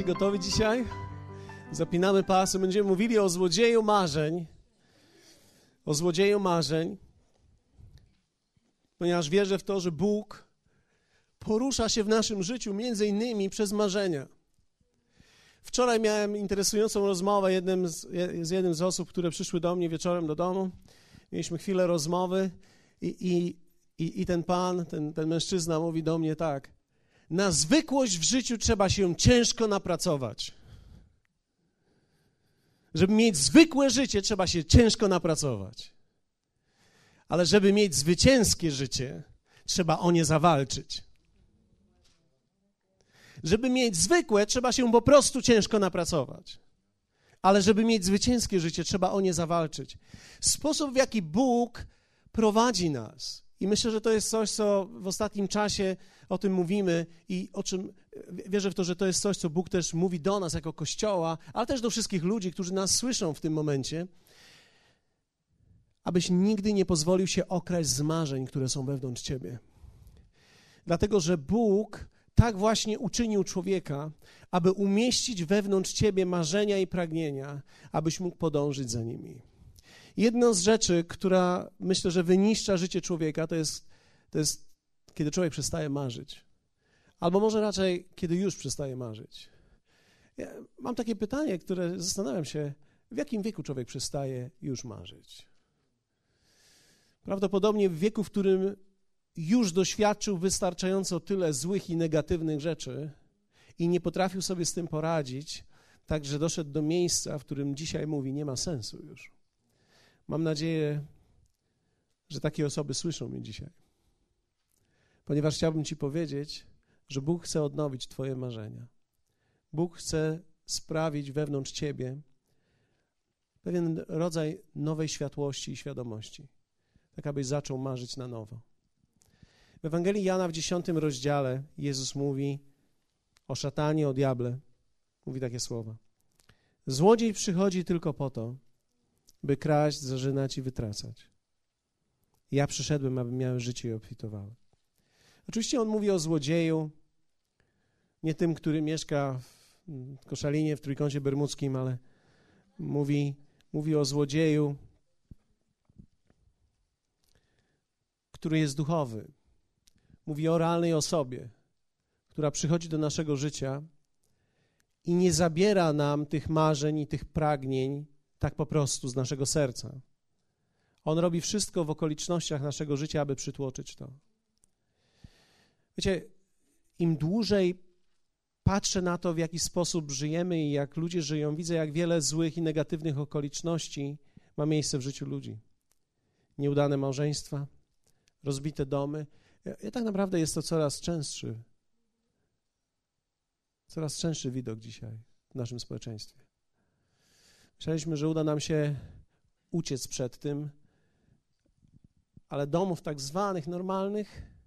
Jesteście gotowi dzisiaj? Zapinamy pasy. Będziemy mówili o złodzieju marzeń. O złodzieju marzeń. Ponieważ wierzę w to, że Bóg porusza się w naszym życiu między innymi przez marzenia. Wczoraj miałem interesującą rozmowę jednym z, z jednym z osób, które przyszły do mnie wieczorem do domu. Mieliśmy chwilę rozmowy i, i, i, ten pan, ten, ten mężczyzna mówi do mnie tak – na zwykłość w życiu trzeba się ciężko napracować. Żeby mieć zwykłe życie, trzeba się ciężko napracować. Ale żeby mieć zwycięskie życie, trzeba o nie zawalczyć. Żeby mieć zwykłe, trzeba się po prostu ciężko napracować. Ale żeby mieć zwycięskie życie, trzeba o nie zawalczyć. Sposób, w jaki Bóg prowadzi nas. I myślę, że to jest coś, co w ostatnim czasie o tym mówimy i o czym wierzę w to, że to jest coś, co Bóg też mówi do nas jako Kościoła, ale też do wszystkich ludzi, którzy nas słyszą w tym momencie, abyś nigdy nie pozwolił się okraść z marzeń, które są wewnątrz ciebie. Dlatego, że Bóg tak właśnie uczynił człowieka, aby umieścić wewnątrz ciebie marzenia i pragnienia, abyś mógł podążyć za nimi. Jedną z rzeczy, która myślę, że wyniszcza życie człowieka, to jest, to jest kiedy człowiek przestaje marzyć. Albo może raczej, kiedy już przestaje marzyć. Ja mam takie pytanie, które zastanawiam się, w jakim wieku człowiek przestaje już marzyć? Prawdopodobnie w wieku, w którym już doświadczył wystarczająco tyle złych i negatywnych rzeczy i nie potrafił sobie z tym poradzić, tak że doszedł do miejsca, w którym dzisiaj mówi, nie ma sensu już. Mam nadzieję, że takie osoby słyszą mnie dzisiaj ponieważ chciałbym Ci powiedzieć, że Bóg chce odnowić Twoje marzenia. Bóg chce sprawić wewnątrz Ciebie pewien rodzaj nowej światłości i świadomości, tak abyś zaczął marzyć na nowo. W Ewangelii Jana w dziesiątym rozdziale Jezus mówi o szatanie, o diable. Mówi takie słowa. Złodziej przychodzi tylko po to, by kraść, zarzynać i wytracać. Ja przyszedłem, aby miały życie i obfitowały. Oczywiście on mówi o złodzieju, nie tym, który mieszka w Koszalinie, w Trójkącie Bermudzkim, ale mówi, mówi o złodzieju, który jest duchowy. Mówi o realnej osobie, która przychodzi do naszego życia i nie zabiera nam tych marzeń i tych pragnień tak po prostu z naszego serca. On robi wszystko w okolicznościach naszego życia, aby przytłoczyć to. Wiecie, im dłużej patrzę na to, w jaki sposób żyjemy i jak ludzie żyją, widzę, jak wiele złych i negatywnych okoliczności ma miejsce w życiu ludzi. Nieudane małżeństwa, rozbite domy. I tak naprawdę jest to coraz częstszy, coraz częstszy widok dzisiaj w naszym społeczeństwie. Myśleliśmy, że uda nam się uciec przed tym, ale domów tak zwanych normalnych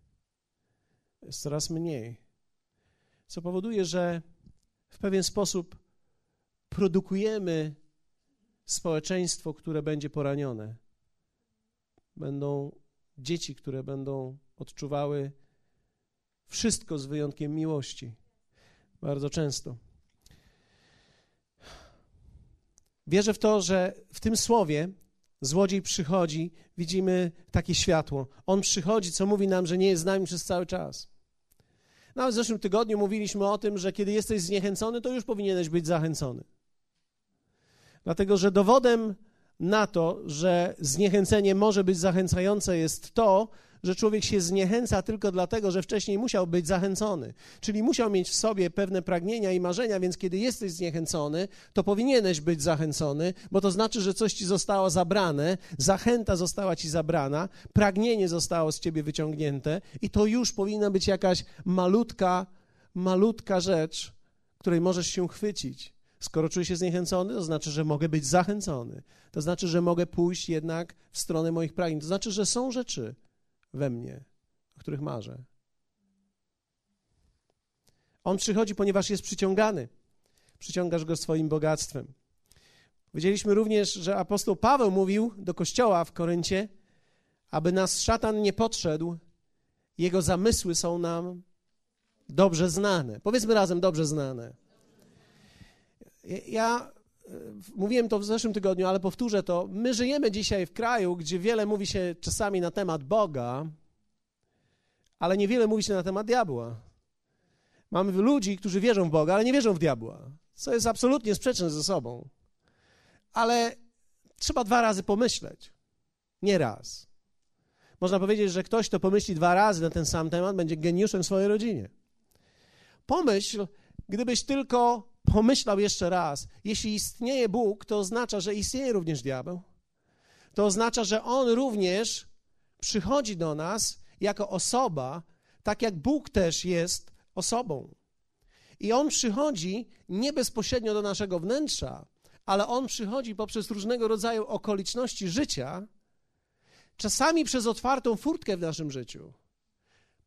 jest coraz mniej, co powoduje, że w pewien sposób produkujemy społeczeństwo, które będzie poranione. Będą dzieci, które będą odczuwały wszystko z wyjątkiem miłości. Bardzo często. Wierzę w to, że w tym słowie złodziej przychodzi, widzimy takie światło. On przychodzi, co mówi nam, że nie jest z nami przez cały czas. Nawet w zeszłym tygodniu mówiliśmy o tym, że kiedy jesteś zniechęcony, to już powinieneś być zachęcony. Dlatego, że dowodem na to, że zniechęcenie może być zachęcające, jest to, że człowiek się zniechęca tylko dlatego, że wcześniej musiał być zachęcony. Czyli musiał mieć w sobie pewne pragnienia i marzenia, więc kiedy jesteś zniechęcony, to powinieneś być zachęcony, bo to znaczy, że coś ci zostało zabrane, zachęta została ci zabrana, pragnienie zostało z ciebie wyciągnięte i to już powinna być jakaś malutka, malutka rzecz, której możesz się chwycić. Skoro czuję się zniechęcony, to znaczy, że mogę być zachęcony. To znaczy, że mogę pójść jednak w stronę moich pragnień. To znaczy, że są rzeczy, we mnie, o których marzę. On przychodzi, ponieważ jest przyciągany. Przyciągasz go swoim bogactwem. Wiedzieliśmy również, że apostoł Paweł mówił do kościoła w Koryncie, aby nas szatan nie podszedł, jego zamysły są nam dobrze znane. Powiedzmy razem, dobrze znane. Ja mówiłem to w zeszłym tygodniu, ale powtórzę to. My żyjemy dzisiaj w kraju, gdzie wiele mówi się czasami na temat Boga, ale niewiele mówi się na temat diabła. Mamy ludzi, którzy wierzą w Boga, ale nie wierzą w diabła, co jest absolutnie sprzeczne ze sobą. Ale trzeba dwa razy pomyśleć, nie raz. Można powiedzieć, że ktoś, kto pomyśli dwa razy na ten sam temat, będzie geniuszem w swojej rodzinie. Pomyśl, gdybyś tylko pomyślał jeszcze raz, jeśli istnieje Bóg, to oznacza, że istnieje również diabeł. To oznacza, że on również przychodzi do nas jako osoba, tak jak Bóg też jest osobą. I on przychodzi nie bezpośrednio do naszego wnętrza, ale on przychodzi poprzez różnego rodzaju okoliczności życia, czasami przez otwartą furtkę w naszym życiu,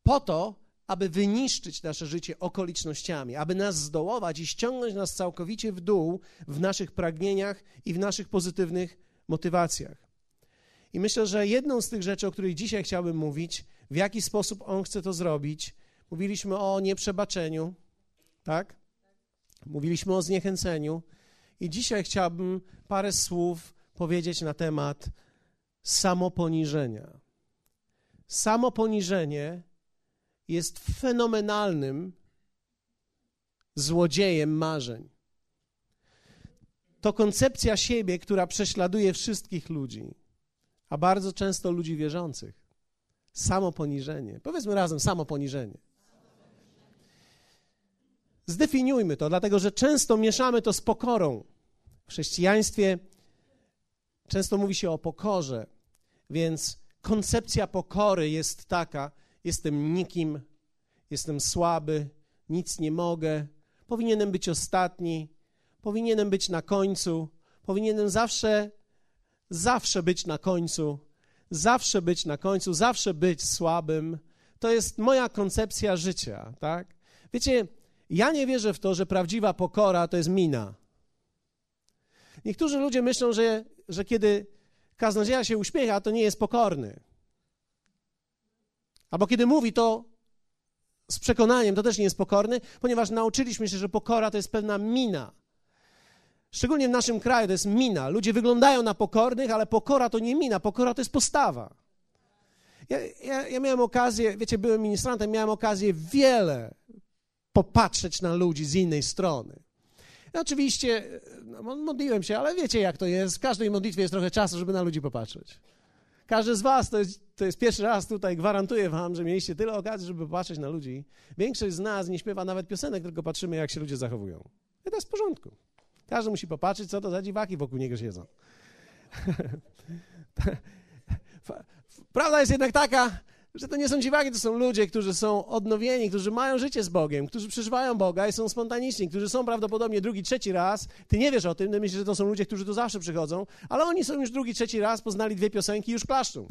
po to, aby wyniszczyć nasze życie okolicznościami, aby nas zdołować i ściągnąć nas całkowicie w dół w naszych pragnieniach i w naszych pozytywnych motywacjach. I myślę, że jedną z tych rzeczy, o której dzisiaj chciałbym mówić, w jaki sposób on chce to zrobić, mówiliśmy o nieprzebaczeniu, tak? Mówiliśmy o zniechęceniu. I dzisiaj chciałbym parę słów powiedzieć na temat samoponiżenia. Samoponiżenie jest fenomenalnym złodziejem marzeń. To koncepcja siebie, która prześladuje wszystkich ludzi, a bardzo często ludzi wierzących. Samoponiżenie. Powiedzmy razem samoponiżenie. Zdefiniujmy to, dlatego że często mieszamy to z pokorą. W chrześcijaństwie często mówi się o pokorze, więc koncepcja pokory jest taka: jestem nikim, jestem słaby, nic nie mogę, powinienem być ostatni, powinienem być na końcu, powinienem zawsze, zawsze być na końcu, zawsze być na końcu, zawsze być słabym. To jest moja koncepcja życia, tak? Wiecie, ja nie wierzę w to, że prawdziwa pokora to jest mina. Niektórzy ludzie myślą, że, że kiedy kaznodzieja się uśmiecha, to nie jest pokorny. Albo kiedy mówi to z przekonaniem, to też nie jest pokorny, ponieważ nauczyliśmy się, że pokora to jest pewna mina. Szczególnie w naszym kraju to jest mina. Ludzie wyglądają na pokornych, ale pokora to nie mina, pokora to jest postawa. Ja, ja, ja miałem okazję, wiecie, byłem ministrantem, miałem okazję wiele popatrzeć na ludzi z innej strony. Oczywiście no, modliłem się, ale wiecie jak to jest. W każdej modlitwie jest trochę czasu, żeby na ludzi popatrzeć. Każdy z was, to jest, to jest pierwszy raz tutaj, gwarantuję wam, że mieliście tyle okazji, żeby popatrzeć na ludzi. Większość z nas nie śpiewa nawet piosenek, tylko patrzymy, jak się ludzie zachowują. I to jest w porządku. Każdy musi popatrzeć, co to za dziwaki wokół niego siedzą. Prawda jest jednak taka, że to nie są dziwaki, to są ludzie, którzy są odnowieni, którzy mają życie z Bogiem, którzy przeżywają Boga i są spontaniczni, którzy są prawdopodobnie drugi, trzeci raz. Ty nie wiesz o tym, ty myślisz, że to są ludzie, którzy tu zawsze przychodzą, ale oni są już drugi, trzeci raz, poznali dwie piosenki i już klaszczą.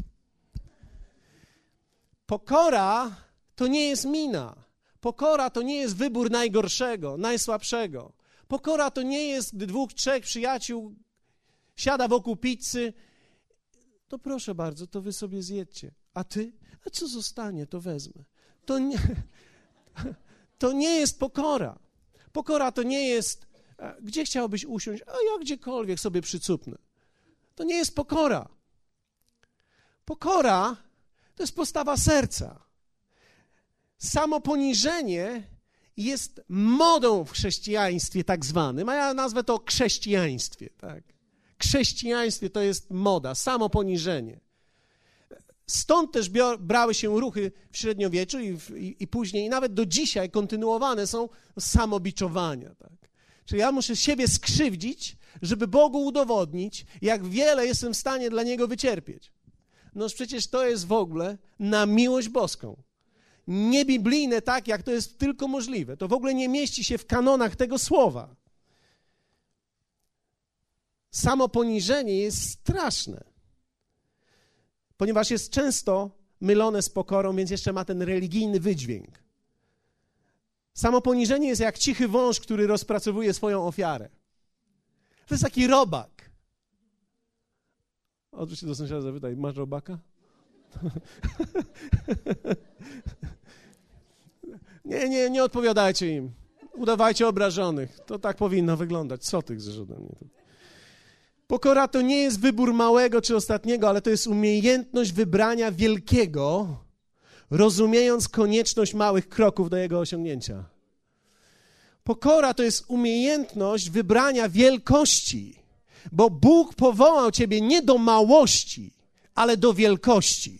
Pokora to nie jest mina. Pokora to nie jest wybór najgorszego, najsłabszego. Pokora to nie jest, gdy dwóch, trzech przyjaciół siada wokół pizzy, to proszę bardzo, to wy sobie zjedźcie. A ty? A co zostanie, to wezmę. To nie, to nie jest pokora. Pokora to nie jest, gdzie chciałbyś usiąść, a ja gdziekolwiek sobie przycupnę. To nie jest pokora. Pokora to jest postawa serca. Samo poniżenie jest modą w chrześcijaństwie tak zwanym, a ja nazwę to chrześcijaństwie. Tak? Chrześcijaństwie to jest moda, samo poniżenie. Stąd też brały się ruchy w średniowieczu i, w, i, i, później, i nawet do dzisiaj kontynuowane są samobiczowania. Tak? Czyli ja muszę siebie skrzywdzić, żeby Bogu udowodnić, jak wiele jestem w stanie dla Niego wycierpieć. No przecież to jest w ogóle na miłość boską. Niebiblijne tak, jak to jest tylko możliwe. To w ogóle nie mieści się w kanonach tego słowa. Samo poniżenie jest straszne ponieważ jest często mylone z pokorą, więc jeszcze ma ten religijny wydźwięk. Samo poniżenie jest jak cichy wąż, który rozpracowuje swoją ofiarę. To jest taki robak. Odwróć się do sąsiada, zapytaj, masz robaka? nie, nie, nie odpowiadajcie im. Udawajcie obrażonych. To tak powinno wyglądać. Co tych mnie? Pokora to nie jest wybór małego czy ostatniego, ale to jest umiejętność wybrania wielkiego, rozumiejąc konieczność małych kroków do jego osiągnięcia. Pokora to jest umiejętność wybrania wielkości, bo Bóg powołał ciebie nie do małości, ale do wielkości.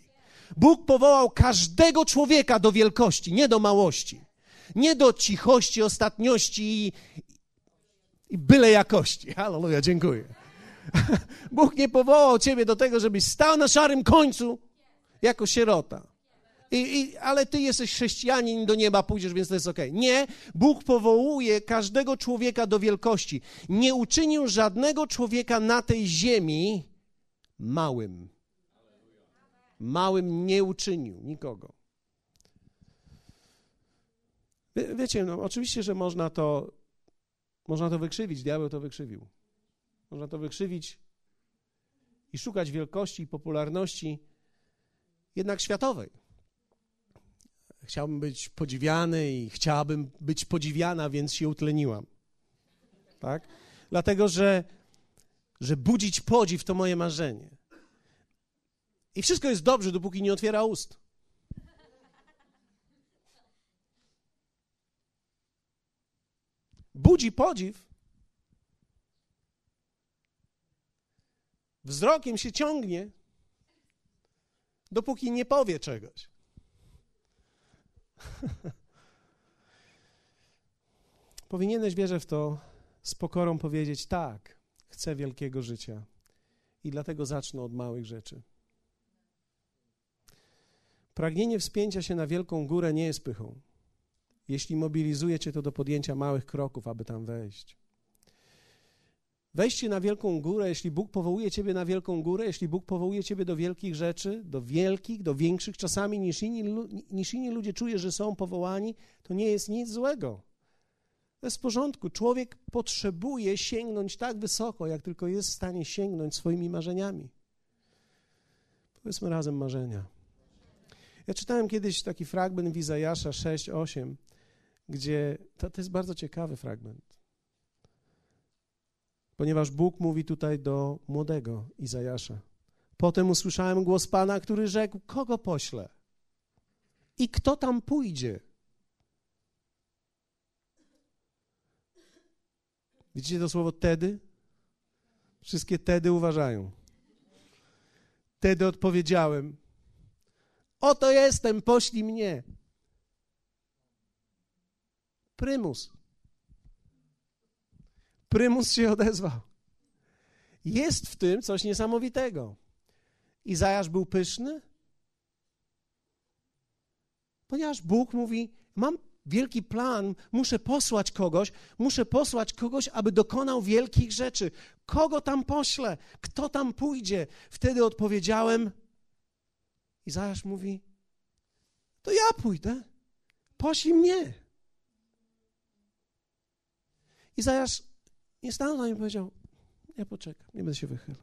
Bóg powołał każdego człowieka do wielkości, nie do małości. Nie do cichości, ostatniości i, i byle jakości. Halleluja, dziękuję. Bóg nie powołał ciebie do tego, żebyś stał na szarym końcu jako sierota. I, I, ale ty jesteś chrześcijanin, do nieba pójdziesz, więc to jest ok. Nie, Bóg powołuje każdego człowieka do wielkości. Nie uczynił żadnego człowieka na tej ziemi małym. Małym nie uczynił nikogo. Wie, wiecie, no, oczywiście, że można to, można to wykrzywić. Diabeł to wykrzywił. Można to wykrzywić i szukać wielkości i popularności jednak światowej. Chciałbym być podziwiany i chciałabym być podziwiana, więc się utleniłam. Tak? Dlatego, że, że budzić podziw to moje marzenie. I wszystko jest dobrze, dopóki nie otwiera ust. Budzi podziw. Wzrokiem się ciągnie, dopóki nie powie czegoś. Powinieneś, wierzę w to, z pokorą powiedzieć: tak, chcę wielkiego życia i dlatego zacznę od małych rzeczy. Pragnienie wspięcia się na wielką górę nie jest pychą, jeśli mobilizuje cię to do podjęcia małych kroków, aby tam wejść. Wejście na wielką górę, jeśli Bóg powołuje ciebie na wielką górę, jeśli Bóg powołuje ciebie do wielkich rzeczy, do wielkich, do większych czasami niż inni, niż inni ludzie czuje, że są powołani, to nie jest nic złego. To jest w porządku. Człowiek potrzebuje sięgnąć tak wysoko, jak tylko jest w stanie sięgnąć swoimi marzeniami. Powiedzmy razem marzenia. Ja czytałem kiedyś taki fragment w Izajasza 6-8, gdzie to, to jest bardzo ciekawy fragment ponieważ Bóg mówi tutaj do młodego Izajasza. Potem usłyszałem głos Pana, który rzekł: Kogo poślę? I kto tam pójdzie? Widzicie to słowo tedy? Wszystkie tedy uważają. Tedy odpowiedziałem: Oto jestem, poślij mnie. Prymus. Prymus się odezwał. Jest w tym coś niesamowitego. Izajasz był pyszny, ponieważ Bóg mówi: Mam wielki plan, muszę posłać kogoś, muszę posłać kogoś, aby dokonał wielkich rzeczy. Kogo tam poślę? Kto tam pójdzie? Wtedy odpowiedziałem. Izajasz mówi: To ja pójdę. Poślij mnie. Izajasz nie stanął na nim i powiedział, ja poczekam, nie będę się wychylał.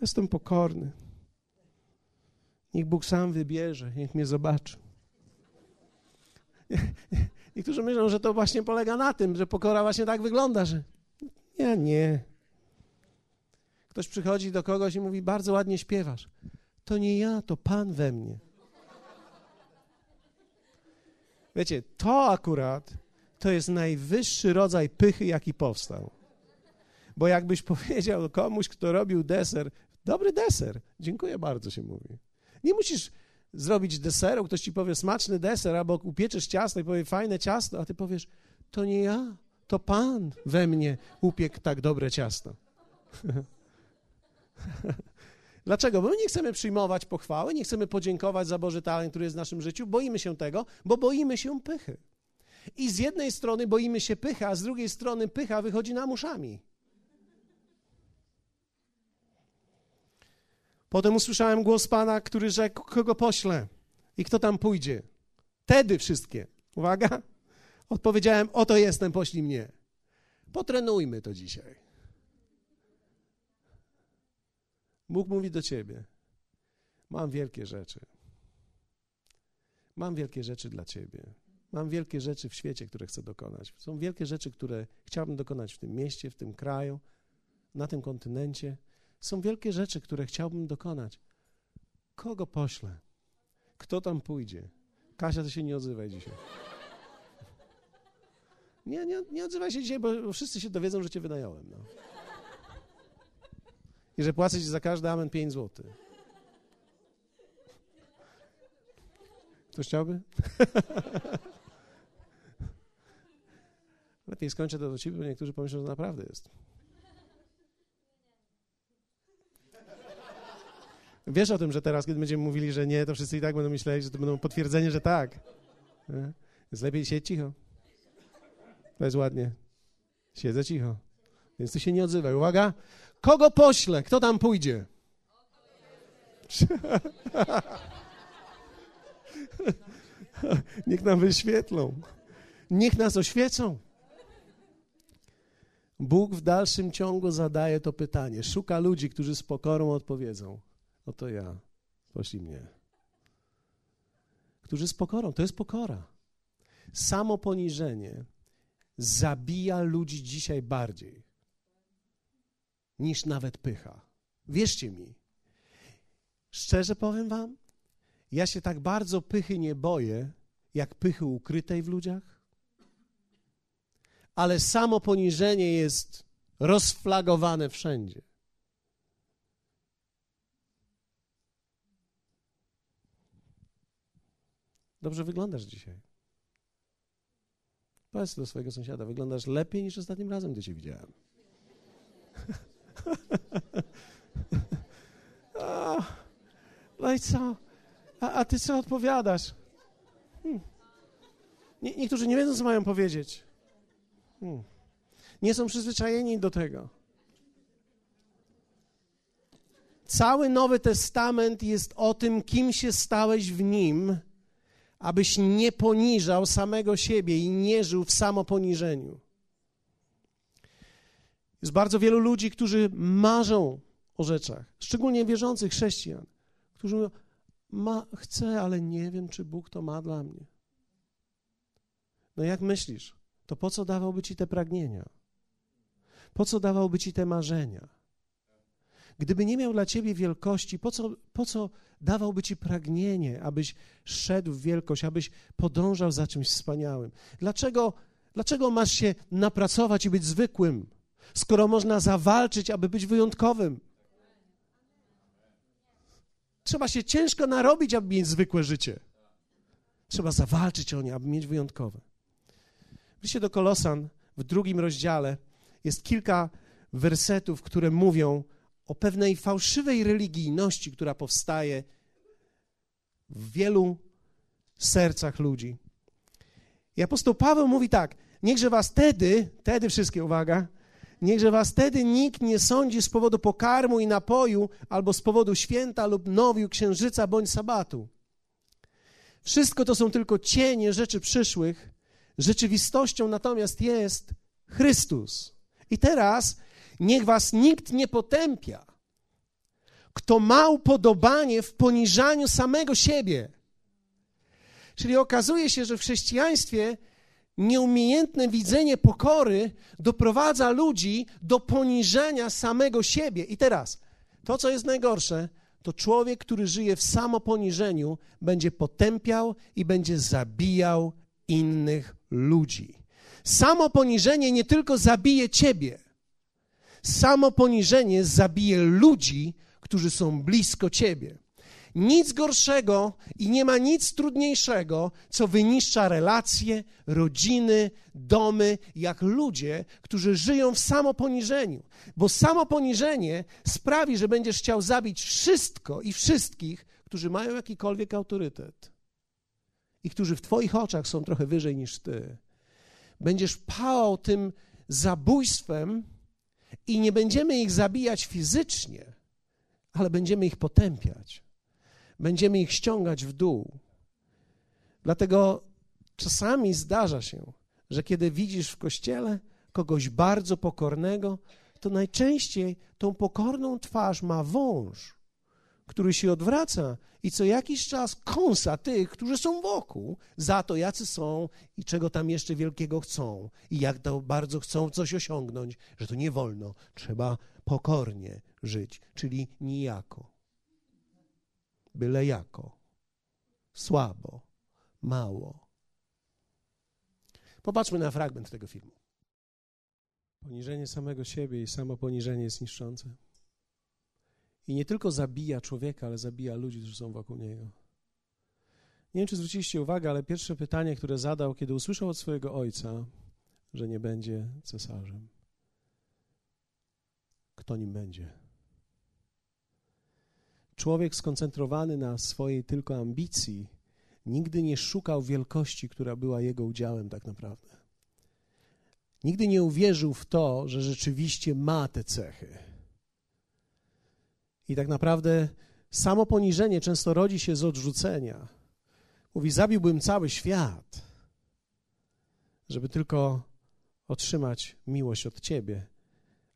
Jestem pokorny. Niech Bóg sam wybierze, niech mnie zobaczy. Niektórzy myślą, że to właśnie polega na tym, że pokora właśnie tak wygląda, że ja nie. Ktoś przychodzi do kogoś i mówi, bardzo ładnie śpiewasz. To nie ja, to Pan we mnie. Wiecie, to akurat to jest najwyższy rodzaj pychy, jaki powstał. Bo jakbyś powiedział komuś, kto robił deser, dobry deser, dziękuję bardzo, się mówi. Nie musisz zrobić deseru, ktoś ci powie smaczny deser, albo upieczysz ciasto i powie fajne ciasto, a ty powiesz, to nie ja, to Pan we mnie upiekł tak dobre ciasto. Dlaczego? Bo my nie chcemy przyjmować pochwały, nie chcemy podziękować za Boży talent, który jest w naszym życiu, boimy się tego, bo boimy się pychy. I z jednej strony boimy się pycha, a z drugiej strony pycha wychodzi nam uszami. Potem usłyszałem głos Pana, który rzekł, kogo poślę i kto tam pójdzie. Tedy wszystkie. Uwaga. Odpowiedziałem, oto jestem, poślij mnie. Potrenujmy to dzisiaj. Bóg mówi do ciebie, mam wielkie rzeczy. Mam wielkie rzeczy dla ciebie. Mam wielkie rzeczy w świecie, które chcę dokonać. Są wielkie rzeczy, które chciałbym dokonać w tym mieście, w tym kraju, na tym kontynencie. Są wielkie rzeczy, które chciałbym dokonać. Kogo poślę? Kto tam pójdzie? Kasia, to się nie odzywaj dzisiaj. Nie, nie, nie odzywaj się dzisiaj, bo wszyscy się dowiedzą, że cię wynająłem. No. I że płacę ci za każdy amen 5 zł. Ktoś chciałby? Lepiej skończę to do ciebie, bo niektórzy pomyślą, że naprawdę jest. Wiesz o tym, że teraz, kiedy będziemy mówili, że nie, to wszyscy i tak będą myśleli, że to będą potwierdzenie, że tak. Więc lepiej siedzieć cicho. To jest ładnie. Siedzę cicho. Więc ty się nie odzywaj. Uwaga. Kogo poślę? Kto tam pójdzie? Niech nam wyświetlą. Niech nas oświecą. Bóg w dalszym ciągu zadaje to pytanie. Szuka ludzi, którzy z pokorą odpowiedzą. Oto ja. Poślij mnie. Którzy z pokorą. To jest pokora. Samo poniżenie zabija ludzi dzisiaj bardziej niż nawet pycha. Wierzcie mi. Szczerze powiem wam, ja się tak bardzo pychy nie boję, jak pychy ukrytej w ludziach, ale samo poniżenie jest rozflagowane wszędzie. Dobrze wyglądasz dzisiaj. Powiedz do swojego sąsiada, wyglądasz lepiej niż ostatnim razem, gdy cię widziałem. no i co? A, a ty co odpowiadasz? Hmm. Nie, niektórzy nie wiedzą, co mają powiedzieć. Hmm. Nie są przyzwyczajeni do tego. Cały Nowy Testament jest o tym, kim się stałeś w nim, abyś nie poniżał samego siebie i nie żył w samoponiżeniu. Jest bardzo wielu ludzi, którzy marzą o rzeczach, szczególnie wierzących chrześcijan, którzy mówią, ma, chcę, ale nie wiem, czy Bóg to ma dla mnie. No jak myślisz, to po co dawałby ci te pragnienia? Po co dawałby ci te marzenia? Gdyby nie miał dla ciebie wielkości, po co, po co dawałby ci pragnienie, abyś szedł w wielkość, abyś podążał za czymś wspaniałym? Dlaczego, dlaczego masz się napracować i być zwykłym, skoro można zawalczyć, aby być wyjątkowym? Trzeba się ciężko narobić, aby mieć zwykłe życie. Trzeba zawalczyć o nie, aby mieć wyjątkowe. Liście do Kolosan w drugim rozdziale jest kilka wersetów, które mówią o pewnej fałszywej religijności, która powstaje w wielu sercach ludzi. I apostoł Paweł mówi tak: Niechże was wtedy, wtedy wszystkie, uwaga, niechże was wtedy nikt nie sądzi z powodu pokarmu i napoju, albo z powodu święta lub nowiu, księżyca bądź sabatu. Wszystko to są tylko cienie rzeczy przyszłych. Rzeczywistością natomiast jest Chrystus. I teraz niech was nikt nie potępia, kto ma upodobanie w poniżaniu samego siebie. Czyli okazuje się, że w chrześcijaństwie nieumiejętne widzenie pokory doprowadza ludzi do poniżenia samego siebie. I teraz, to co jest najgorsze, to człowiek, który żyje w samoponiżeniu, będzie potępiał i będzie zabijał innych ludzi. Samo poniżenie nie tylko zabije ciebie, samo poniżenie zabije ludzi, którzy są blisko ciebie. Nic gorszego i nie ma nic trudniejszego, co wyniszcza relacje, rodziny, domy, jak ludzie, którzy żyją w samoponiżeniu. Bo samoponiżenie sprawi, że będziesz chciał zabić wszystko i wszystkich, którzy mają jakikolwiek autorytet i którzy w Twoich oczach są trochę wyżej niż Ty. Będziesz pałał tym zabójstwem i nie będziemy ich zabijać fizycznie, ale będziemy ich potępiać. Będziemy ich ściągać w dół. Dlatego czasami zdarza się, że kiedy widzisz w kościele kogoś bardzo pokornego, to najczęściej tą pokorną twarz ma wąż, który się odwraca i co jakiś czas kąsa tych, którzy są wokół, za to, jacy są i czego tam jeszcze wielkiego chcą i jak to bardzo chcą coś osiągnąć, że to nie wolno, trzeba pokornie żyć, czyli nijako, byle jako, słabo, mało. Popatrzmy na fragment tego filmu. Poniżenie samego siebie i samo poniżenie jest niszczące. I nie tylko zabija człowieka, ale zabija ludzi, którzy są wokół niego. Nie wiem, czy zwróciliście uwagę, ale pierwsze pytanie, które zadał, kiedy usłyszał od swojego ojca, że nie będzie cesarzem. Kto nim będzie? Człowiek skoncentrowany na swojej tylko ambicji nigdy nie szukał wielkości, która była jego udziałem tak naprawdę. Nigdy nie uwierzył w to, że rzeczywiście ma te cechy. I tak naprawdę samo poniżenie często rodzi się z odrzucenia. Mówi: Zabiłbym cały świat, żeby tylko otrzymać miłość od Ciebie.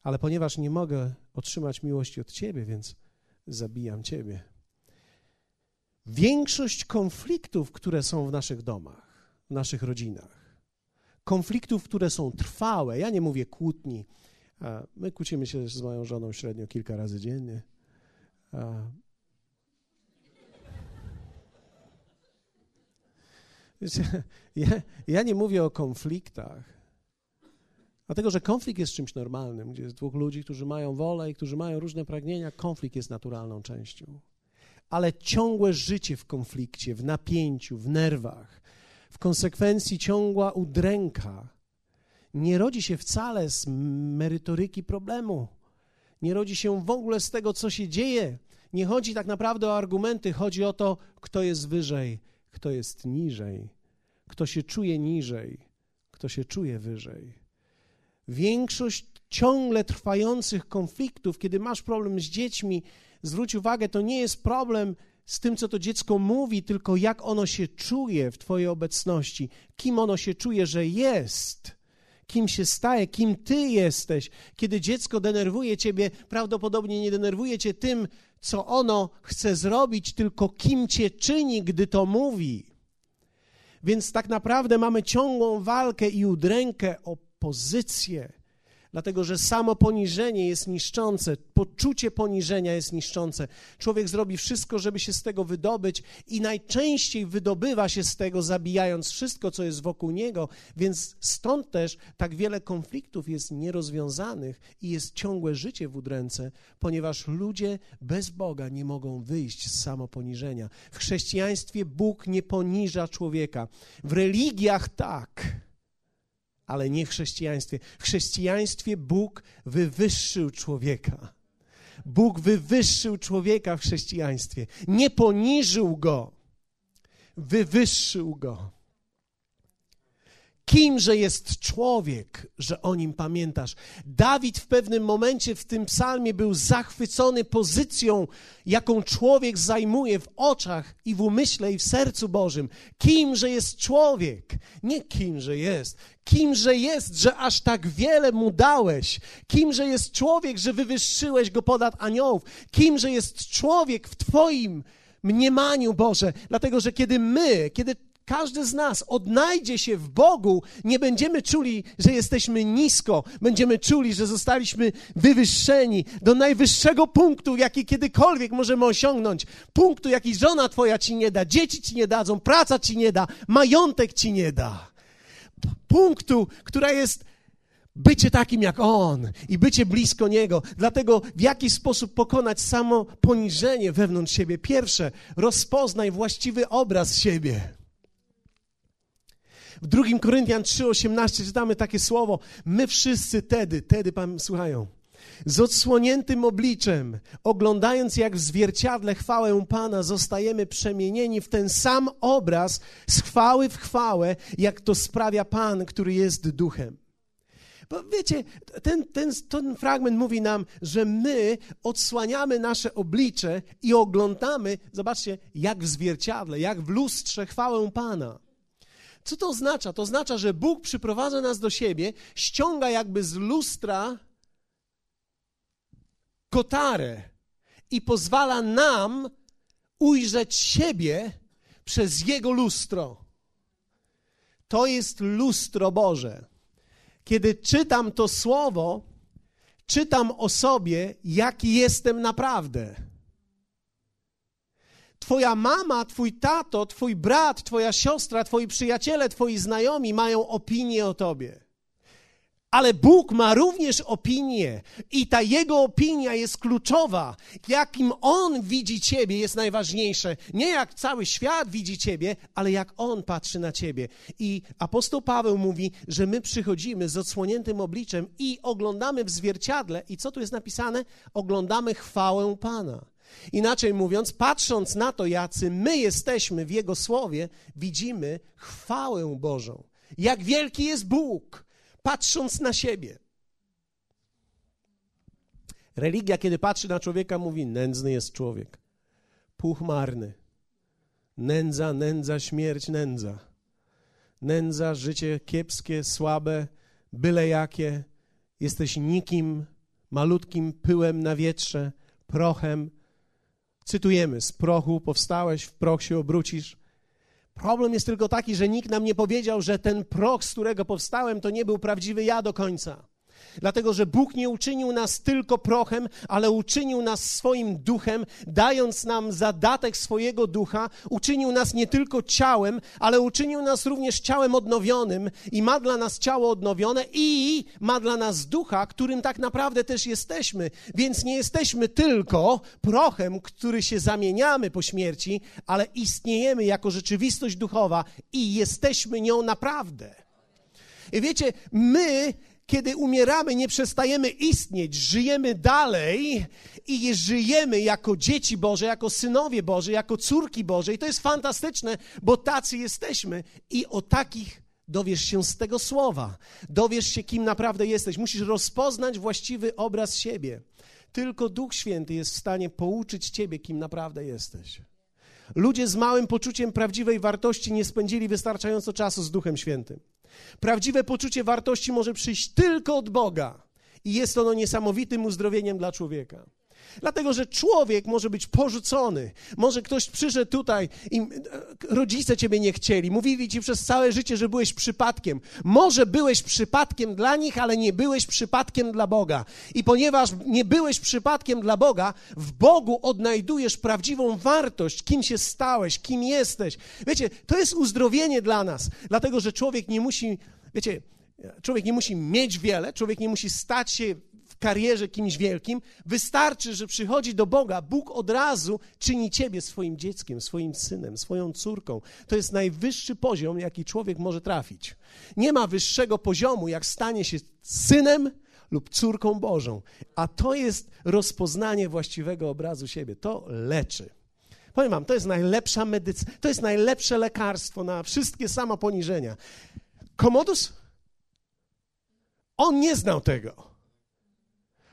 Ale ponieważ nie mogę otrzymać miłości od Ciebie, więc zabijam Ciebie. Większość konfliktów, które są w naszych domach, w naszych rodzinach, konfliktów, które są trwałe, ja nie mówię kłótni, my kłócimy się z moją żoną średnio kilka razy dziennie. Ja, ja nie mówię o konfliktach, dlatego że konflikt jest czymś normalnym, gdzie jest dwóch ludzi, którzy mają wolę i którzy mają różne pragnienia, konflikt jest naturalną częścią. Ale ciągłe życie w konflikcie, w napięciu, w nerwach, w konsekwencji ciągła udręka, nie rodzi się wcale z merytoryki problemu nie rodzi się w ogóle z tego, co się dzieje. Nie chodzi tak naprawdę o argumenty, chodzi o to, kto jest wyżej, kto jest niżej, kto się czuje niżej, kto się czuje wyżej. Większość ciągle trwających konfliktów, kiedy masz problem z dziećmi, zwróć uwagę, to nie jest problem z tym, co to dziecko mówi, tylko jak ono się czuje w Twojej obecności, kim ono się czuje, że jest kim się staje, kim ty jesteś. Kiedy dziecko denerwuje ciebie, prawdopodobnie nie denerwuje cię tym, co ono chce zrobić, tylko kim cię czyni, gdy to mówi. Więc tak naprawdę mamy ciągłą walkę i udrękę o pozycję dlatego że samo poniżenie jest niszczące, poczucie poniżenia jest niszczące. Człowiek zrobi wszystko, żeby się z tego wydobyć i najczęściej wydobywa się z tego, zabijając wszystko, co jest wokół niego, więc stąd też tak wiele konfliktów jest nierozwiązanych i jest ciągłe życie w udręce, ponieważ ludzie bez Boga nie mogą wyjść z samoponiżenia. W chrześcijaństwie Bóg nie poniża człowieka. W religiach tak ale nie w chrześcijaństwie. W chrześcijaństwie Bóg wywyższył człowieka. Bóg wywyższył człowieka w chrześcijaństwie. Nie poniżył go, wywyższył go. Kimże jest człowiek, że o nim pamiętasz? Dawid w pewnym momencie w tym psalmie był zachwycony pozycją, jaką człowiek zajmuje w oczach i w umyśle i w sercu Bożym. Kimże jest człowiek? Nie kimże jest. Kimże jest, że aż tak wiele mu dałeś? Kimże jest człowiek, że wywyższyłeś go ponad aniołów? Kimże jest człowiek w Twoim mniemaniu, Boże? Dlatego, że kiedy my, kiedy każdy z nas odnajdzie się w Bogu, nie będziemy czuli, że jesteśmy nisko, będziemy czuli, że zostaliśmy wywyższeni do najwyższego punktu, jaki kiedykolwiek możemy osiągnąć. Punktu, jaki żona Twoja ci nie da, dzieci ci nie dadzą, praca ci nie da, majątek ci nie da. Punktu, która jest bycie takim jak On i bycie blisko Niego. Dlatego w jaki sposób pokonać samo poniżenie wewnątrz siebie? Pierwsze, rozpoznaj właściwy obraz siebie. W 2 Koryntian 3,18 czytamy takie słowo. My wszyscy tedy, tedy Pan słuchają, z odsłoniętym obliczem, oglądając jak w zwierciadle chwałę Pana, zostajemy przemienieni w ten sam obraz z chwały w chwałę, jak to sprawia Pan, który jest duchem. Bo wiecie, ten, ten, ten fragment mówi nam, że my odsłaniamy nasze oblicze i oglądamy, zobaczcie, jak w zwierciadle, jak w lustrze chwałę Pana. Co to oznacza? To oznacza, że Bóg przyprowadza nas do siebie, ściąga jakby z lustra kotarę i pozwala nam ujrzeć siebie przez Jego lustro. To jest lustro Boże. Kiedy czytam to słowo, czytam o sobie, jaki jestem naprawdę. Twoja mama, twój tato, twój brat, twoja siostra, twoi przyjaciele, twoi znajomi mają opinię o tobie. Ale Bóg ma również opinię i ta Jego opinia jest kluczowa. Jakim On widzi Ciebie jest najważniejsze. Nie jak cały świat widzi Ciebie, ale jak On patrzy na Ciebie. I apostoł Paweł mówi, że my przychodzimy z odsłoniętym obliczem i oglądamy w zwierciadle. I co tu jest napisane? Oglądamy chwałę Pana. Inaczej mówiąc, patrząc na to, jacy my jesteśmy w Jego słowie, widzimy chwałę Bożą. Jak wielki jest Bóg patrząc na siebie. Religia, kiedy patrzy na człowieka, mówi: nędzny jest człowiek, puchmarny. Nędza, nędza, śmierć, nędza. Nędza, życie kiepskie, słabe, byle jakie. Jesteś nikim, malutkim pyłem na wietrze, prochem. Cytujemy: Z prochu powstałeś, w proch się obrócisz. Problem jest tylko taki, że nikt nam nie powiedział, że ten proch, z którego powstałem, to nie był prawdziwy ja do końca. Dlatego, że Bóg nie uczynił nas tylko prochem, ale uczynił nas swoim duchem, dając nam zadatek swojego ducha, uczynił nas nie tylko ciałem, ale uczynił nas również ciałem odnowionym i ma dla nas ciało odnowione i ma dla nas ducha, którym tak naprawdę też jesteśmy. Więc nie jesteśmy tylko prochem, który się zamieniamy po śmierci, ale istniejemy jako rzeczywistość duchowa i jesteśmy nią naprawdę. I wiecie, my kiedy umieramy, nie przestajemy istnieć, żyjemy dalej i żyjemy jako dzieci Boże, jako synowie Boże, jako córki Boże. I to jest fantastyczne, bo tacy jesteśmy i o takich dowiesz się z tego słowa. Dowiesz się, kim naprawdę jesteś. Musisz rozpoznać właściwy obraz siebie. Tylko Duch Święty jest w stanie pouczyć ciebie, kim naprawdę jesteś. Ludzie z małym poczuciem prawdziwej wartości nie spędzili wystarczająco czasu z Duchem Świętym. Prawdziwe poczucie wartości może przyjść tylko od Boga i jest ono niesamowitym uzdrowieniem dla człowieka. Dlatego, że człowiek może być porzucony. Może ktoś przyszedł tutaj i e, rodzice ciebie nie chcieli. Mówili ci przez całe życie, że byłeś przypadkiem. Może byłeś przypadkiem dla nich, ale nie byłeś przypadkiem dla Boga. I ponieważ nie byłeś przypadkiem dla Boga, w Bogu odnajdujesz prawdziwą wartość, kim się stałeś, kim jesteś. Wiecie, to jest uzdrowienie dla nas. Dlatego, że człowiek nie musi, wiecie, Człowiek nie musi mieć wiele, człowiek nie musi stać się karierze kimś wielkim. Wystarczy, że przychodzi do Boga. Bóg od razu czyni ciebie swoim dzieckiem, swoim synem, swoją córką. To jest najwyższy poziom, jaki człowiek może trafić. Nie ma wyższego poziomu, jak stanie się synem lub córką Bożą. A to jest rozpoznanie właściwego obrazu siebie. To leczy. Powiem wam, to jest najlepsza medycyna, to jest najlepsze lekarstwo na wszystkie samoponiżenia. Komodus? On nie znał tego.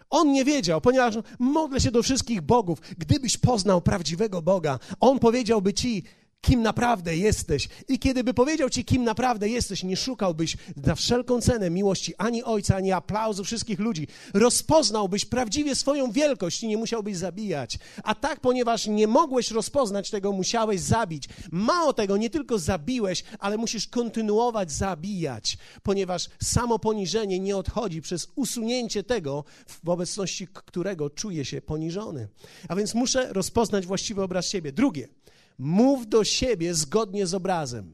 On nie wiedział, ponieważ modlę się do wszystkich bogów. Gdybyś poznał prawdziwego Boga, On powiedziałby ci, kim naprawdę jesteś. I kiedyby powiedział ci, kim naprawdę jesteś, nie szukałbyś za wszelką cenę miłości ani ojca, ani aplauzu wszystkich ludzi. Rozpoznałbyś prawdziwie swoją wielkość i nie musiałbyś zabijać. A tak, ponieważ nie mogłeś rozpoznać tego, musiałeś zabić. Mało tego, nie tylko zabiłeś, ale musisz kontynuować zabijać, ponieważ samo poniżenie nie odchodzi przez usunięcie tego, w obecności którego czuję się poniżony. A więc muszę rozpoznać właściwy obraz siebie. Drugie, Mów do siebie zgodnie z obrazem.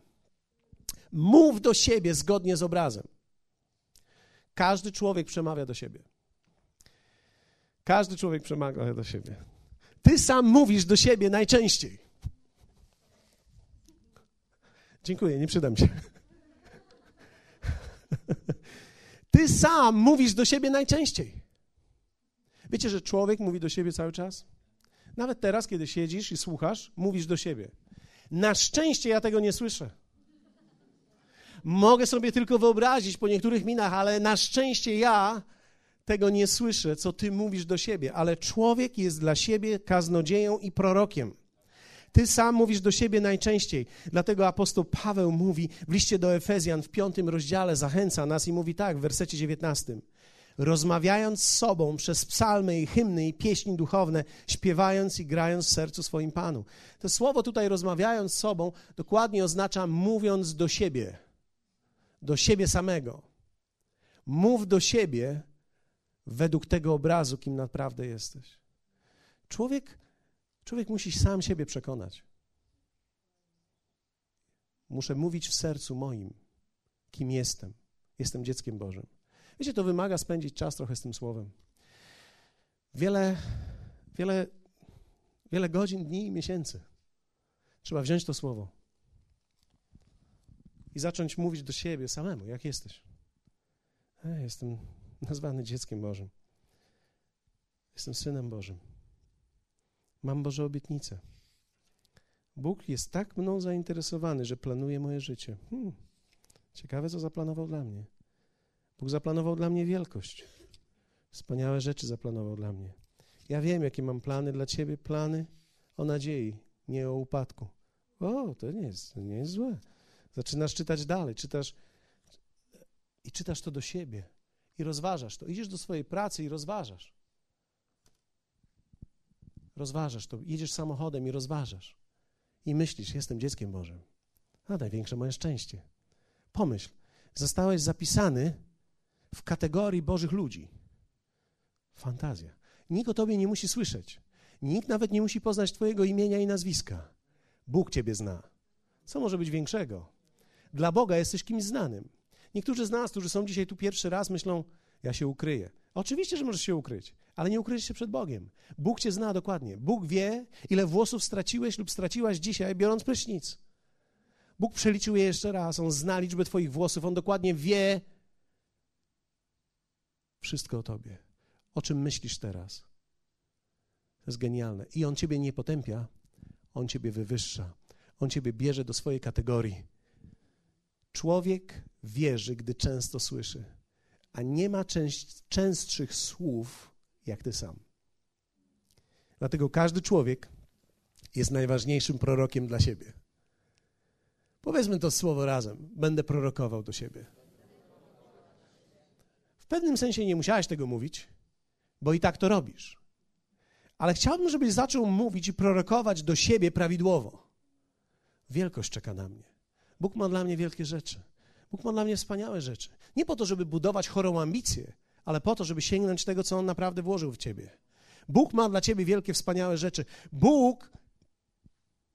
Mów do siebie zgodnie z obrazem. Każdy człowiek przemawia do siebie. Każdy człowiek przemawia do siebie. Ty sam mówisz do siebie najczęściej. Dziękuję, nie przydam się. Ty sam mówisz do siebie najczęściej. Wiecie, że człowiek mówi do siebie cały czas? Nawet teraz, kiedy siedzisz i słuchasz, mówisz do siebie. Na szczęście ja tego nie słyszę. Mogę sobie tylko wyobrazić po niektórych minach, ale na szczęście ja tego nie słyszę, co ty mówisz do siebie. Ale człowiek jest dla siebie kaznodzieją i prorokiem. Ty sam mówisz do siebie najczęściej. Dlatego apostoł Paweł mówi w liście do Efezjan w piątym rozdziale, zachęca nas i mówi tak w wersecie dziewiętnastym. Rozmawiając z sobą przez psalmy i hymny i pieśni duchowne, śpiewając i grając w sercu swoim Panu. To słowo tutaj rozmawiając z sobą dokładnie oznacza mówiąc do siebie, do siebie samego. Mów do siebie według tego obrazu, kim naprawdę jesteś. Człowiek, człowiek musi sam siebie przekonać. Muszę mówić w sercu moim, kim jestem. Jestem dzieckiem Bożym. Wiecie, to wymaga spędzić czas trochę z tym słowem. Wiele, wiele, wiele godzin, dni i miesięcy. Trzeba wziąć to słowo i zacząć mówić do siebie samemu, jak jesteś. E, jestem nazwany dzieckiem Bożym. Jestem synem Bożym. Mam Boże obietnice. Bóg jest tak mną zainteresowany, że planuje moje życie. Hmm. Ciekawe, co zaplanował dla mnie. Bóg zaplanował dla mnie wielkość. Wspaniałe rzeczy zaplanował dla mnie. Ja wiem, jakie mam plany dla ciebie, plany o nadziei, nie o upadku. O, to nie jest, nie jest złe. Zaczynasz czytać dalej, czytasz i czytasz to do siebie i rozważasz to. Idziesz do swojej pracy i rozważasz. Rozważasz to. Idziesz samochodem i rozważasz. I myślisz, jestem dzieckiem Bożym. A największe moje szczęście. Pomyśl, zostałeś zapisany w kategorii Bożych ludzi. Fantazja. Nikt o tobie nie musi słyszeć. Nikt nawet nie musi poznać twojego imienia i nazwiska. Bóg ciebie zna. Co może być większego? Dla Boga jesteś kimś znanym. Niektórzy z nas, którzy są dzisiaj tu pierwszy raz, myślą, ja się ukryję. Oczywiście, że możesz się ukryć, ale nie ukryjesz się przed Bogiem. Bóg cię zna dokładnie. Bóg wie, ile włosów straciłeś lub straciłaś dzisiaj, biorąc prysznic. Bóg przeliczył je jeszcze raz. On zna liczbę twoich włosów. On dokładnie wie wszystko o tobie. O czym myślisz teraz? To jest genialne. I On ciebie nie potępia, On ciebie wywyższa. On ciebie bierze do swojej kategorii. Człowiek wierzy, gdy często słyszy, a nie ma częst, częstszych słów jak ty sam. Dlatego każdy człowiek jest najważniejszym prorokiem dla siebie. Powiedzmy to słowo razem. Będę prorokował do siebie. Pewnym sensie nie musiałeś tego mówić, bo i tak to robisz. Ale chciałbym, żebyś zaczął mówić i prorokować do siebie prawidłowo. Wielkość czeka na mnie. Bóg ma dla mnie wielkie rzeczy. Bóg ma dla mnie wspaniałe rzeczy. Nie po to, żeby budować chorą ambicję, ale po to, żeby sięgnąć tego, co On naprawdę włożył w ciebie. Bóg ma dla ciebie wielkie, wspaniałe rzeczy. Bóg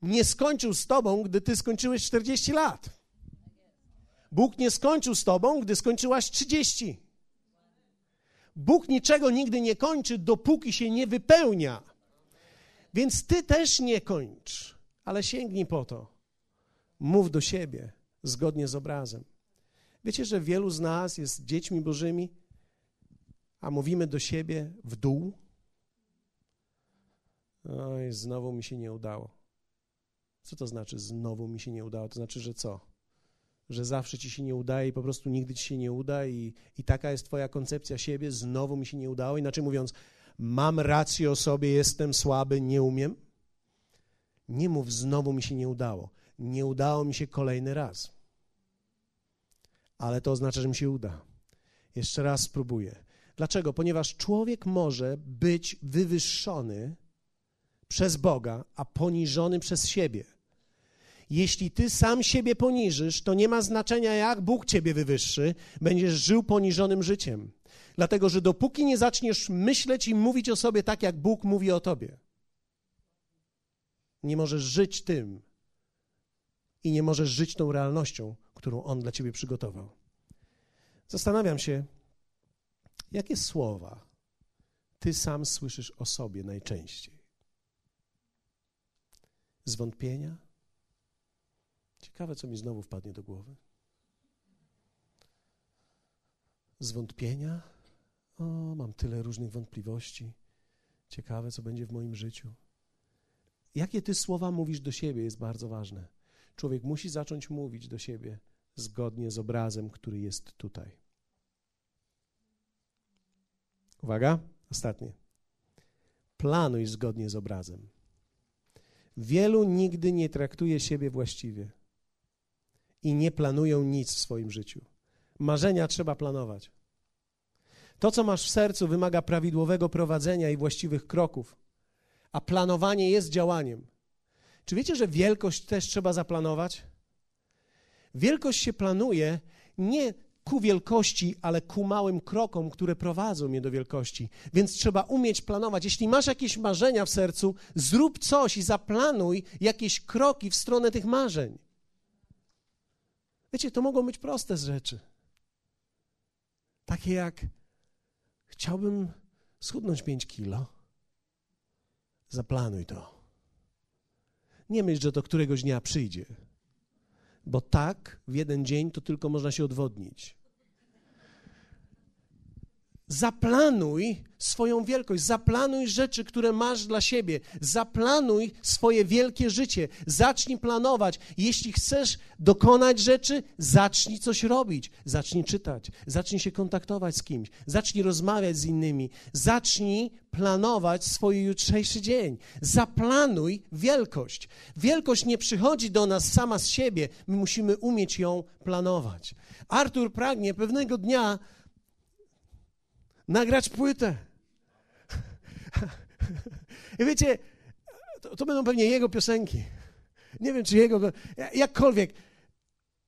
nie skończył z tobą, gdy ty skończyłeś 40 lat. Bóg nie skończył z tobą, gdy skończyłaś 30. Bóg niczego nigdy nie kończy, dopóki się nie wypełnia. Więc ty też nie kończ, ale sięgnij po to. Mów do siebie zgodnie z obrazem. Wiecie, że wielu z nas jest dziećmi bożymi, a mówimy do siebie w dół? Oj, znowu mi się nie udało. Co to znaczy znowu mi się nie udało? To znaczy, że co? Że zawsze ci się nie udaje i po prostu nigdy ci się nie uda i, i taka jest twoja koncepcja siebie, znowu mi się nie udało. Inaczej mówiąc, mam rację o sobie, jestem słaby, nie umiem. Nie mów, znowu mi się nie udało. Nie udało mi się kolejny raz. Ale to oznacza, że mi się uda. Jeszcze raz spróbuję. Dlaczego? Ponieważ człowiek może być wywyższony przez Boga, a poniżony przez siebie. Jeśli ty sam siebie poniżysz, to nie ma znaczenia, jak Bóg ciebie wywyższy, będziesz żył poniżonym życiem. Dlatego, że dopóki nie zaczniesz myśleć i mówić o sobie tak, jak Bóg mówi o tobie, nie możesz żyć tym i nie możesz żyć tą realnością, którą On dla ciebie przygotował. Zastanawiam się, jakie słowa ty sam słyszysz o sobie najczęściej? Zwątpienia? Ciekawe, co mi znowu wpadnie do głowy. Zwątpienia? O, mam tyle różnych wątpliwości. Ciekawe, co będzie w moim życiu. Jakie ty słowa mówisz do siebie, jest bardzo ważne. Człowiek musi zacząć mówić do siebie zgodnie z obrazem, który jest tutaj. Uwaga, ostatnie. Planuj zgodnie z obrazem. Wielu nigdy nie traktuje siebie właściwie i nie planują nic w swoim życiu. Marzenia trzeba planować. To, co masz w sercu, wymaga prawidłowego prowadzenia i właściwych kroków, a planowanie jest działaniem. Czy wiecie, że wielkość też trzeba zaplanować? Wielkość się planuje nie ku wielkości, ale ku małym krokom, które prowadzą mnie do wielkości. Więc trzeba umieć planować. Jeśli masz jakieś marzenia w sercu, zrób coś i zaplanuj jakieś kroki w stronę tych marzeń. Wiecie, to mogą być proste rzeczy. Takie jak chciałbym schudnąć 5 kilo. Zaplanuj to. Nie myśl, że to któregoś dnia przyjdzie. Bo tak w jeden dzień to tylko można się odwodnić. Zaplanuj swoją wielkość, zaplanuj rzeczy, które masz dla siebie, zaplanuj swoje wielkie życie, zacznij planować. Jeśli chcesz dokonać rzeczy, zacznij coś robić, zacznij czytać, zacznij się kontaktować z kimś, zacznij rozmawiać z innymi, zacznij planować swój jutrzejszy dzień. Zaplanuj wielkość. Wielkość nie przychodzi do nas sama z siebie, my musimy umieć ją planować. Artur pragnie pewnego dnia nagrać płytę. I wiecie, to, to, będą pewnie jego piosenki. Nie wiem, czy jego, jakkolwiek.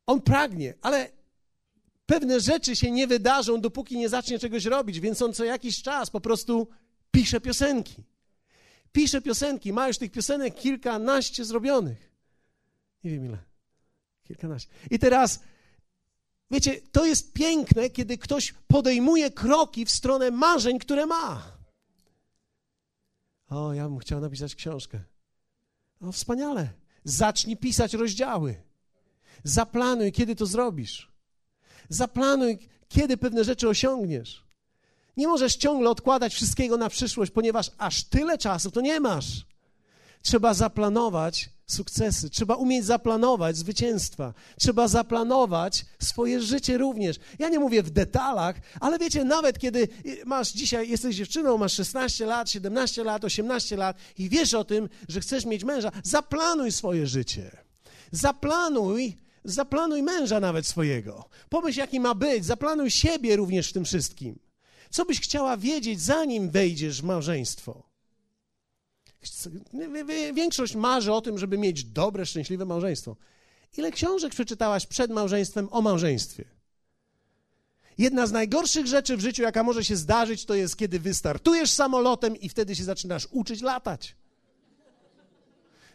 On pragnie, ale pewne rzeczy się nie wydarzą, dopóki nie zacznie czegoś robić, więc on co jakiś czas po prostu pisze piosenki. Pisze piosenki, ma już tych piosenek kilkanaście zrobionych. Nie wiem ile. Kilkanaście. I teraz Wiecie, to jest piękne, kiedy ktoś podejmuje kroki w stronę marzeń, które ma. O, ja bym chciał napisać książkę. O, wspaniale. Zacznij pisać rozdziały. Zaplanuj, kiedy to zrobisz. Zaplanuj, kiedy pewne rzeczy osiągniesz. Nie możesz ciągle odkładać wszystkiego na przyszłość, ponieważ aż tyle czasu to nie masz. Trzeba zaplanować sukcesy, trzeba umieć zaplanować zwycięstwa, trzeba zaplanować swoje życie również. Ja nie mówię w detalach, ale wiecie, nawet kiedy masz dzisiaj, jesteś dziewczyną, masz 16 lat, 17 lat, 18 lat i wiesz o tym, że chcesz mieć męża, zaplanuj swoje życie. Zaplanuj, zaplanuj męża nawet swojego. Pomyśl, jaki ma być, zaplanuj siebie również w tym wszystkim. Co byś chciała wiedzieć, zanim wejdziesz w małżeństwo? Większość marzy o tym, żeby mieć dobre, szczęśliwe małżeństwo. Ile książek przeczytałaś przed małżeństwem o małżeństwie? Jedna z najgorszych rzeczy w życiu, jaka może się zdarzyć, to jest, kiedy wystartujesz samolotem i wtedy się zaczynasz uczyć latać.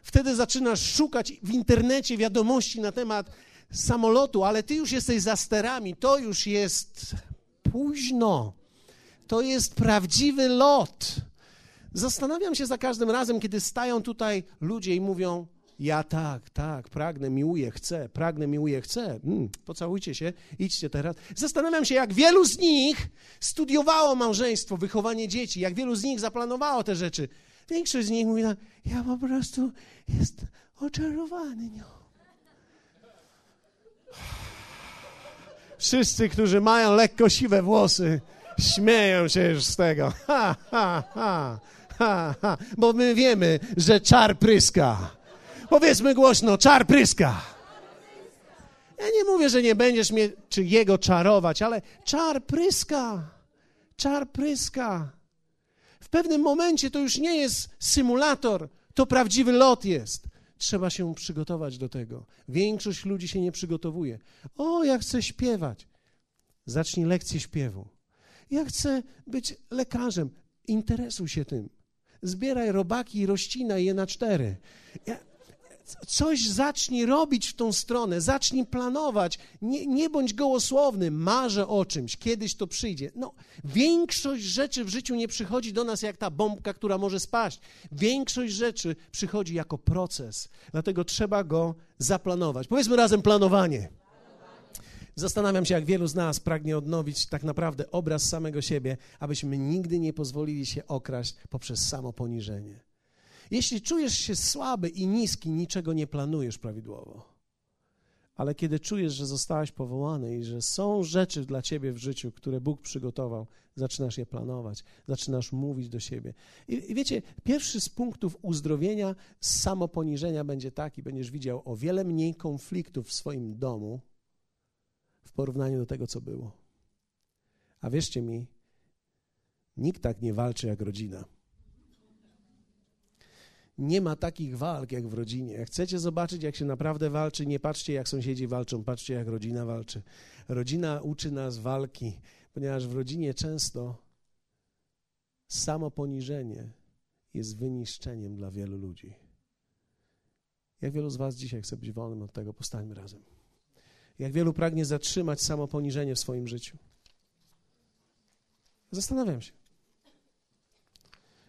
Wtedy zaczynasz szukać w internecie wiadomości na temat samolotu, ale ty już jesteś za sterami, to już jest późno. To jest prawdziwy lot. Zastanawiam się za każdym razem, kiedy stają tutaj ludzie i mówią: Ja tak, tak, pragnę, miłuję, chcę, pragnę, miłuję, chcę. Mm, pocałujcie się, idźcie teraz. Zastanawiam się, jak wielu z nich studiowało małżeństwo, wychowanie dzieci, jak wielu z nich zaplanowało te rzeczy. Większość z nich mówi: tak, Ja po prostu jestem oczarowany nią. Wszyscy, którzy mają lekko siwe włosy, śmieją się już z tego. Ha, ha, ha bo my wiemy, że czar pryska. Powiedzmy głośno, czar pryska. Ja nie mówię, że nie będziesz mnie, czy jego czarować, ale czar pryska. Czar pryska. W pewnym momencie to już nie jest symulator, to prawdziwy lot jest. Trzeba się przygotować do tego. Większość ludzi się nie przygotowuje. O, ja chcę śpiewać. Zacznij lekcję śpiewu. Ja chcę być lekarzem. Interesuj się tym zbieraj robaki i rozcinaj je na cztery. Coś zacznij robić w tą stronę, zacznij planować. Nie, nie bądź gołosłowny, marzę o czymś, kiedyś to przyjdzie. No, większość rzeczy w życiu nie przychodzi do nas jak ta bombka, która może spaść. Większość rzeczy przychodzi jako proces, dlatego trzeba go zaplanować. Powiedzmy razem planowanie. Zastanawiam się, jak wielu z nas pragnie odnowić tak naprawdę obraz samego siebie, abyśmy nigdy nie pozwolili się okraść poprzez samo poniżenie. Jeśli czujesz się słaby i niski, niczego nie planujesz prawidłowo. Ale kiedy czujesz, że zostałeś powołany i że są rzeczy dla ciebie w życiu, które Bóg przygotował, zaczynasz je planować, zaczynasz mówić do siebie. I, i wiecie, pierwszy z punktów uzdrowienia z samoponiżenia będzie taki: będziesz widział o wiele mniej konfliktów w swoim domu porównaniu do tego, co było. A wierzcie mi, Nikt tak nie walczy jak rodzina. Nie ma takich walk jak w rodzinie. Jak chcecie zobaczyć, jak się naprawdę walczy, nie patrzcie, jak sąsiedzi walczą, patrzcie, jak rodzina walczy. Rodzina uczy nas walki, ponieważ w rodzinie często samo poniżenie jest wyniszczeniem dla wielu ludzi. Jak wielu z Was dzisiaj chce być wolnym od tego? Postańmy razem. Jak wielu pragnie zatrzymać samo poniżenie w swoim życiu? Zastanawiam się.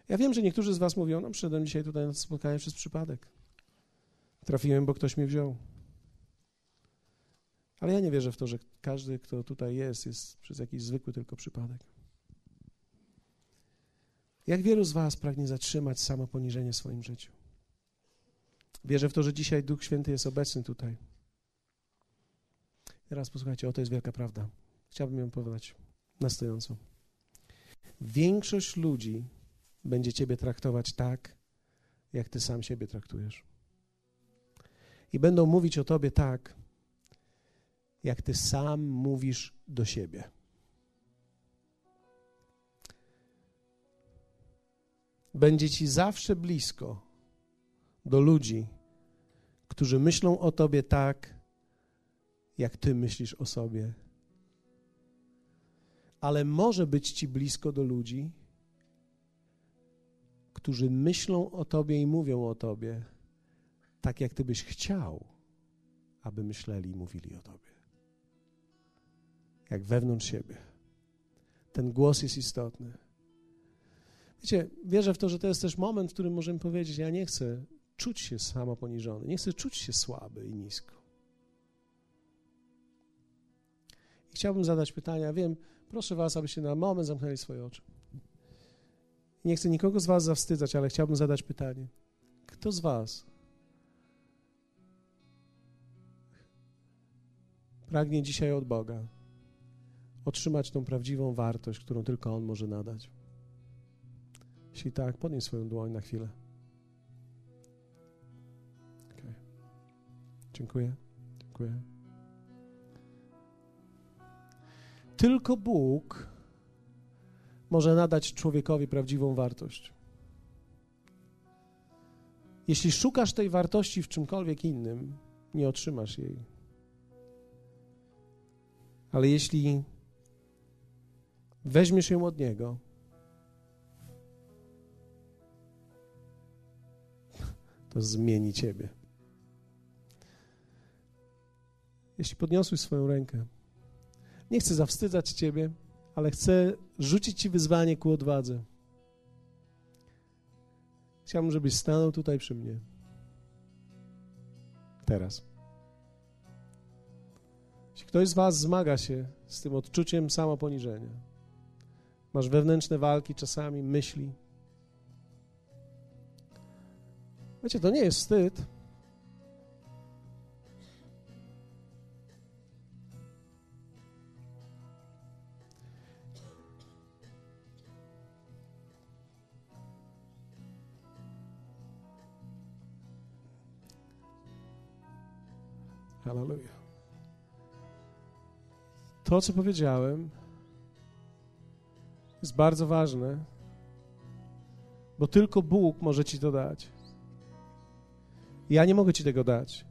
Ja wiem, że niektórzy z Was mówią, no przyszedłem dzisiaj tutaj na spotkanie przez przypadek. Trafiłem, bo ktoś mnie wziął. Ale ja nie wierzę w to, że każdy, kto tutaj jest, jest przez jakiś zwykły tylko przypadek. Jak wielu z Was pragnie zatrzymać samo poniżenie w swoim życiu? Wierzę w to, że dzisiaj Duch Święty jest obecny tutaj. Teraz posłuchajcie, oto jest wielka prawda. Chciałbym ją powiedzieć na stojąco. Większość ludzi będzie Ciebie traktować tak, jak Ty sam siebie traktujesz. I będą mówić o Tobie tak, jak Ty sam mówisz do siebie. Będzie Ci zawsze blisko do ludzi, którzy myślą o Tobie tak, jak Ty myślisz o sobie. Ale może być Ci blisko do ludzi, którzy myślą o Tobie i mówią o Tobie, tak jak Ty byś chciał, aby myśleli i mówili o Tobie. Jak wewnątrz siebie. Ten głos jest istotny. Wiecie, wierzę w to, że to jest też moment, w którym możemy powiedzieć: Ja nie chcę czuć się samo poniżony, nie chcę czuć się słaby i nisko. Chciałbym zadać pytania. Wiem, proszę Was, abyście na moment zamknęli swoje oczy. Nie chcę nikogo z Was zawstydzać, ale chciałbym zadać pytanie. Kto z Was pragnie dzisiaj od Boga otrzymać tą prawdziwą wartość, którą tylko On może nadać? Jeśli tak, podnieś swoją dłoń na chwilę. Okay. Dziękuję. Dziękuję. Tylko Bóg może nadać człowiekowi prawdziwą wartość. Jeśli szukasz tej wartości w czymkolwiek innym, nie otrzymasz jej. Ale jeśli weźmiesz ją od Niego, to zmieni Ciebie. Jeśli podniosłeś swoją rękę, nie chcę zawstydzać Ciebie, ale chcę rzucić Ci wyzwanie ku odwadze. Chciałbym, żebyś stanął tutaj przy mnie. Teraz. Jeśli ktoś z Was zmaga się z tym odczuciem samoponiżenia, masz wewnętrzne walki, czasami myśli. Wiecie, to nie jest wstyd. To, co powiedziałem, jest bardzo ważne, bo tylko Bóg może Ci to dać. Ja nie mogę Ci tego dać.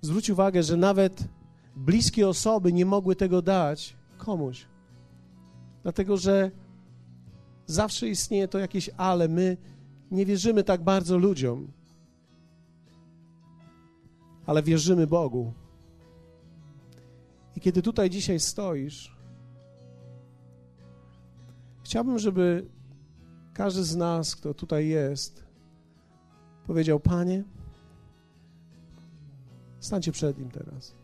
Zwróć uwagę, że nawet bliskie osoby nie mogły tego dać komuś. Dlatego, że zawsze istnieje to jakieś ale. My nie wierzymy tak bardzo ludziom ale wierzymy Bogu. I kiedy tutaj dzisiaj stoisz, chciałbym, żeby każdy z nas, kto tutaj jest, powiedział: Panie, stańcie przed nim teraz.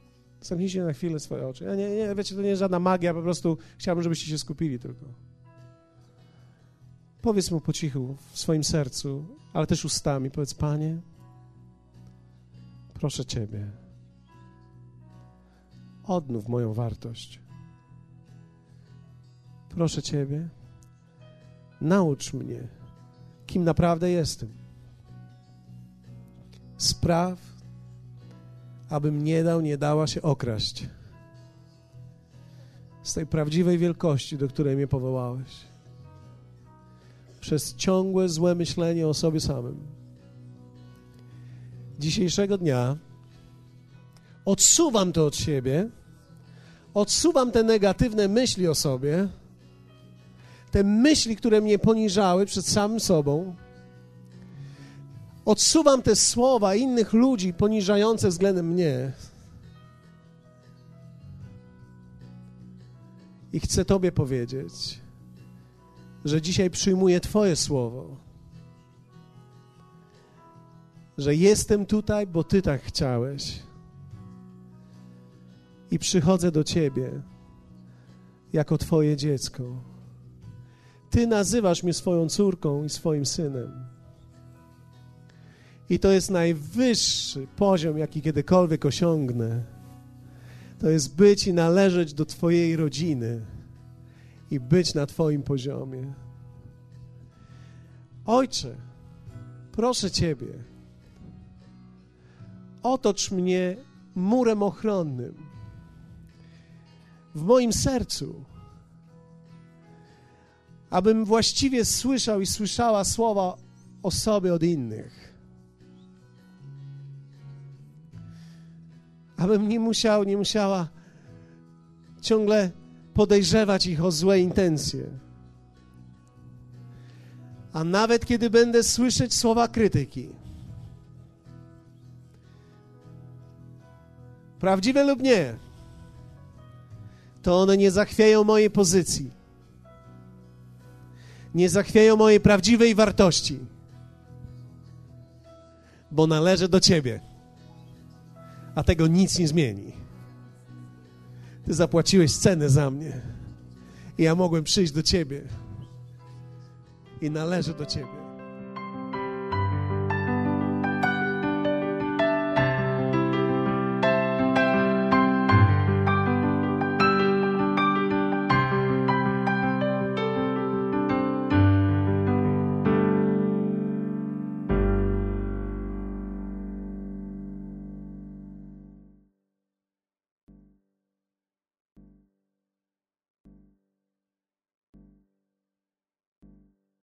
Zamknijcie na chwilę swoje oczy. Ja nie, nie, wiecie, to nie jest żadna magia, po prostu chciałbym, żebyście się skupili tylko. Powiedz mu po cichu, w swoim sercu, ale też ustami. Powiedz, Panie, Proszę Ciebie, odnów moją wartość. Proszę Ciebie, naucz mnie, kim naprawdę jestem. Spraw, abym nie dał, nie dała się okraść. z tej prawdziwej wielkości, do której mnie powołałeś. Przez ciągłe złe myślenie o sobie samym. Dzisiejszego dnia odsuwam to od siebie, odsuwam te negatywne myśli o sobie, te myśli, które mnie poniżały przed samym sobą. Odsuwam te słowa innych ludzi poniżające względem mnie. I chcę Tobie powiedzieć, że dzisiaj przyjmuję Twoje słowo, że jestem tutaj, bo Ty tak chciałeś. I przychodzę do Ciebie jako Twoje dziecko. Ty nazywasz mnie swoją córką i swoim synem. I to jest najwyższy poziom, jaki kiedykolwiek osiągnę to jest być i należeć do Twojej rodziny i być na Twoim poziomie. Ojcze, proszę Ciebie, otocz mnie murem ochronnym w moim sercu, abym właściwie słyszał i słyszała słowa o sobie od innych. abym nie musiał, nie musiała ciągle podejrzewać ich o złe intencje. A nawet kiedy będę słyszeć słowa krytyki, prawdziwe lub nie, to one nie zachwieją mojej pozycji, nie zachwieją mojej prawdziwej wartości, bo należę do Ciebie. A tego nic nie zmieni. Ty zapłaciłeś cenę za mnie. I ja mogłem przyjść do Ciebie. I należę do Ciebie.